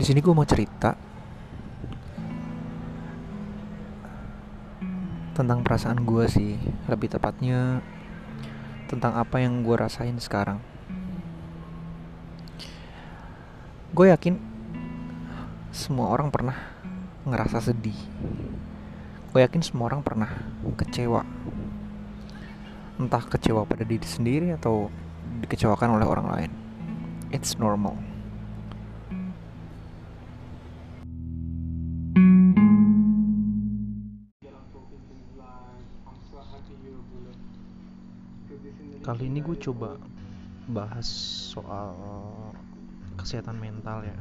Di sini gue mau cerita tentang perasaan gue sih, lebih tepatnya tentang apa yang gue rasain sekarang. Gue yakin semua orang pernah ngerasa sedih. Gue yakin semua orang pernah kecewa. Entah kecewa pada diri sendiri atau dikecewakan oleh orang lain. It's normal. Kali ini gue coba bahas soal kesehatan mental ya.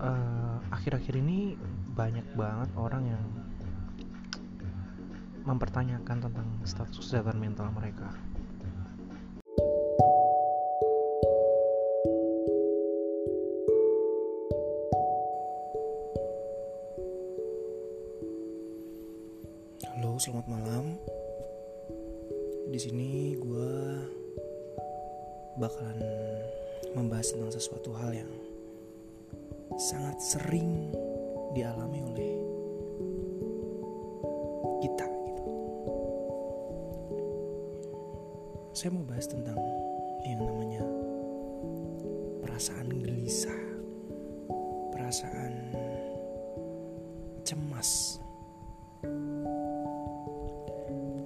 Eh, Akhir-akhir ini banyak banget orang yang mempertanyakan tentang status kesehatan mental mereka. Halo, selamat malam. Sini gue bakalan membahas tentang sesuatu hal yang sangat sering dialami oleh kita. Gitu. Saya mau bahas tentang yang namanya perasaan gelisah, perasaan cemas.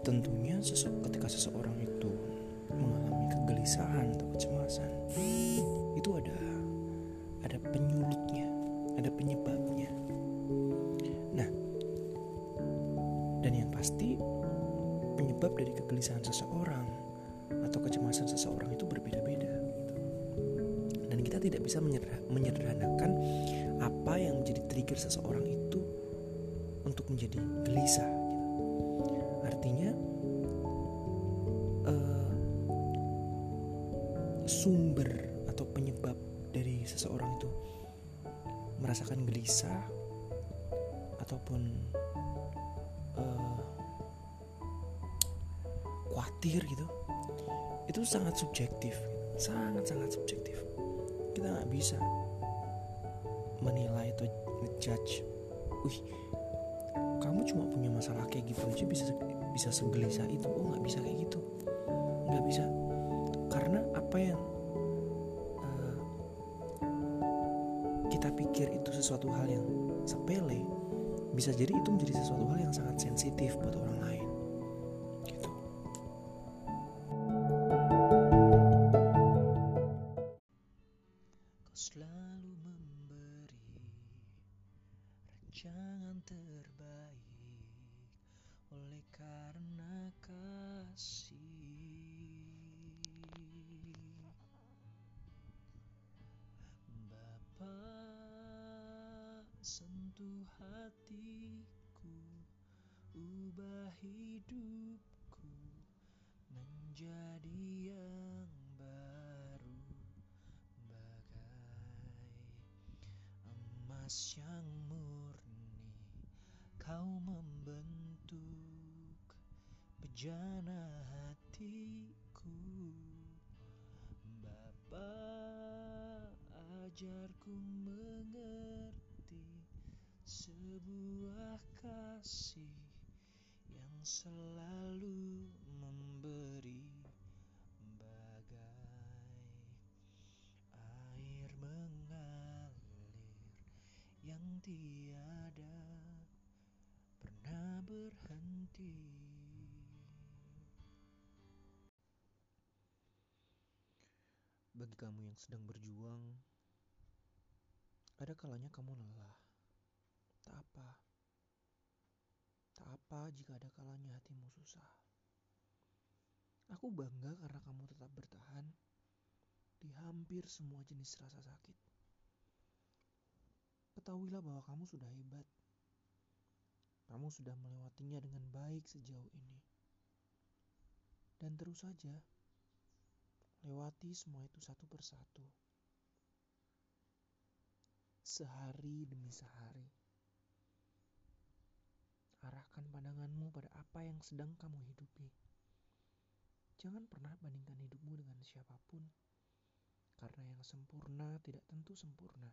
Tentunya ketika seseorang itu mengalami kegelisahan atau kecemasan, itu ada ada penyulitnya, ada penyebabnya. Nah, dan yang pasti penyebab dari kegelisahan seseorang atau kecemasan seseorang itu berbeda-beda. gitu. Dan kita tidak bisa menyederha- menyederhanakan apa yang menjadi trigger seseorang itu untuk menjadi gelisah. gitu. Artinya eh, sumber atau penyebab dari seseorang itu merasakan gelisah ataupun eh, khawatir gitu itu sangat subjektif sangat sangat subjektif. Kita nggak bisa menilai atau ngejudge wih kamu cuma punya masalah kayak gitu aja bisa bisa segelisah itu. Oh nggak bisa kayak gitu nggak bisa. Karena apa yang eh, kita pikir itu sesuatu hal yang sepele bisa jadi itu menjadi sesuatu hal yang sangat sensitif buat orang lain. Gitu. Kau selalu memberi rancangan terbaik. Oleh karena kasih. Hatiku, ubah hidupku menjadi yang baru. Bagai emas yang murni kau membentuk bejana hatiku. Bapa ajarku mengerti sebuah kasih yang selalu memberi bagai air mengalir yang tiada pernah berhenti. Bagi kamu yang sedang berjuang, ada kalanya kamu lelah. Tak apa. Tak apa jika ada kalanya hatimu susah. Aku bangga karena kamu tetap bertahan di hampir semua jenis rasa sakit. Ketahuilah bahwa kamu sudah hebat. Kamu sudah melewatinya dengan baik sejauh ini. Dan terus saja, lewati semua itu satu persatu. Sehari demi sehari. Arahkan pandanganmu pada apa yang sedang kamu hidupi. Jangan pernah bandingkan hidupmu dengan siapa pun. Karena yang sempurna tidak tentu sempurna.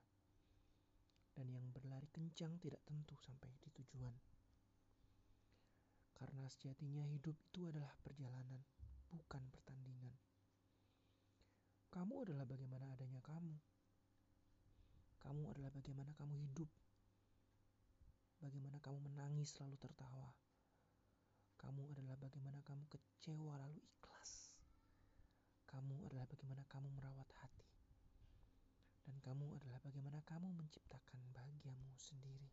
Dan yang berlari kencang tidak tentu sampai di tujuan. Karena sejatinya hidup itu adalah perjalanan, bukan pertandingan. Kamu adalah bagaimana adanya kamu. Kamu adalah bagaimana kamu hidup. Bagaimana kamu menangis lalu tertawa. Kamu adalah bagaimana kamu kecewa lalu ikhlas. Kamu adalah bagaimana kamu merawat hati. Dan kamu adalah bagaimana kamu menciptakan bahagiamu sendiri.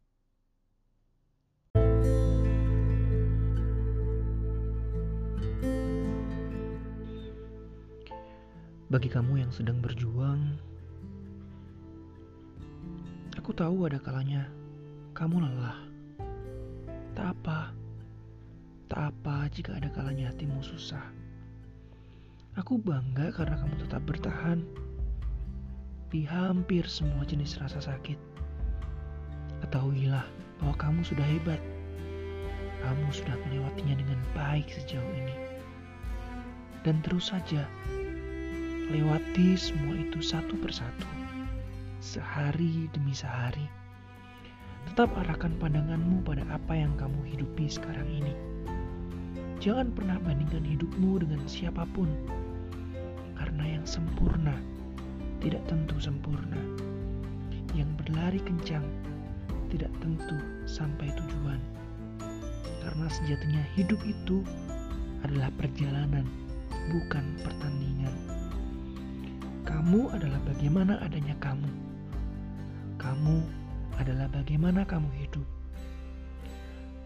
Bagi kamu yang sedang berjuang, aku tahu ada kalanya kamu lelah. Tak apa, tak apa jika ada kalanya hatimu susah. Aku bangga karena kamu tetap bertahan di hampir semua jenis rasa sakit. Ketahuilah bahwa kamu sudah hebat. Kamu sudah melewatinya dengan baik sejauh ini. Dan terus saja Lewati semua itu satu persatu, sehari demi sehari. Tetap arahkan pandanganmu pada apa yang kamu hidupi sekarang ini. Jangan pernah bandingkan hidupmu dengan siapa pun, karena yang sempurna tidak tentu sempurna. Yang berlari kencang tidak tentu sampai tujuan, karena sejatinya hidup itu adalah perjalanan, bukan pertandingan. Kamu adalah bagaimana adanya kamu. Kamu adalah bagaimana kamu hidup.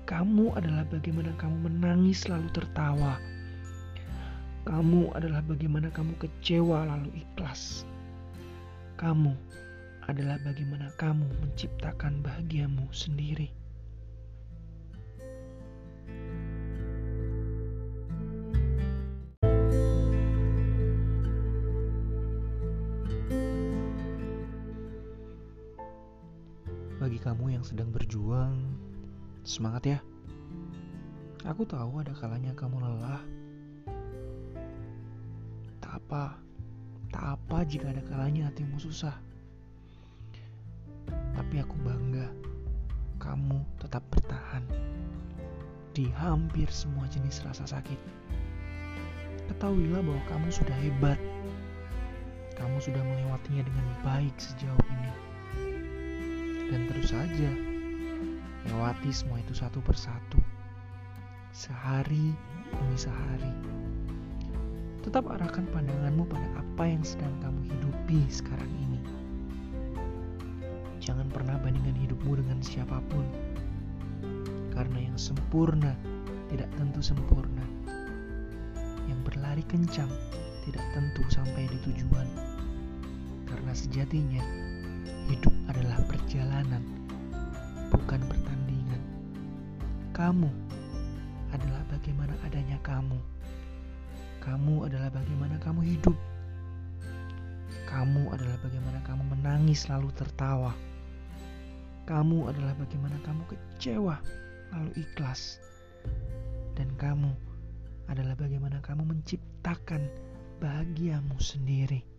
Kamu adalah bagaimana kamu menangis lalu tertawa. Kamu adalah bagaimana kamu kecewa lalu ikhlas. Kamu adalah bagaimana kamu menciptakan bahagiamu sendiri. Kamu yang sedang berjuang, semangat ya. Aku tahu ada kalanya kamu lelah. Tak apa, tak apa jika ada kalanya hatimu susah. Tapi aku bangga kamu tetap bertahan di hampir semua jenis rasa sakit. Ketahuilah bahwa kamu sudah hebat. Kamu sudah melewatinya dengan baik sejauh ini dan terus saja lewati semua itu satu persatu. Sehari demi sehari. Tetap arahkan pandanganmu pada apa yang sedang kamu hidupi sekarang ini. Jangan pernah bandingkan hidupmu dengan siapa pun. Karena yang sempurna tidak tentu sempurna. Yang berlari kencang tidak tentu sampai di tujuan. Karena sejatinya Kamu adalah bagaimana adanya kamu. Kamu adalah bagaimana kamu hidup. Kamu adalah bagaimana kamu menangis lalu tertawa. Kamu adalah bagaimana kamu kecewa lalu ikhlas. Dan kamu adalah bagaimana kamu menciptakan bahagiamu sendiri.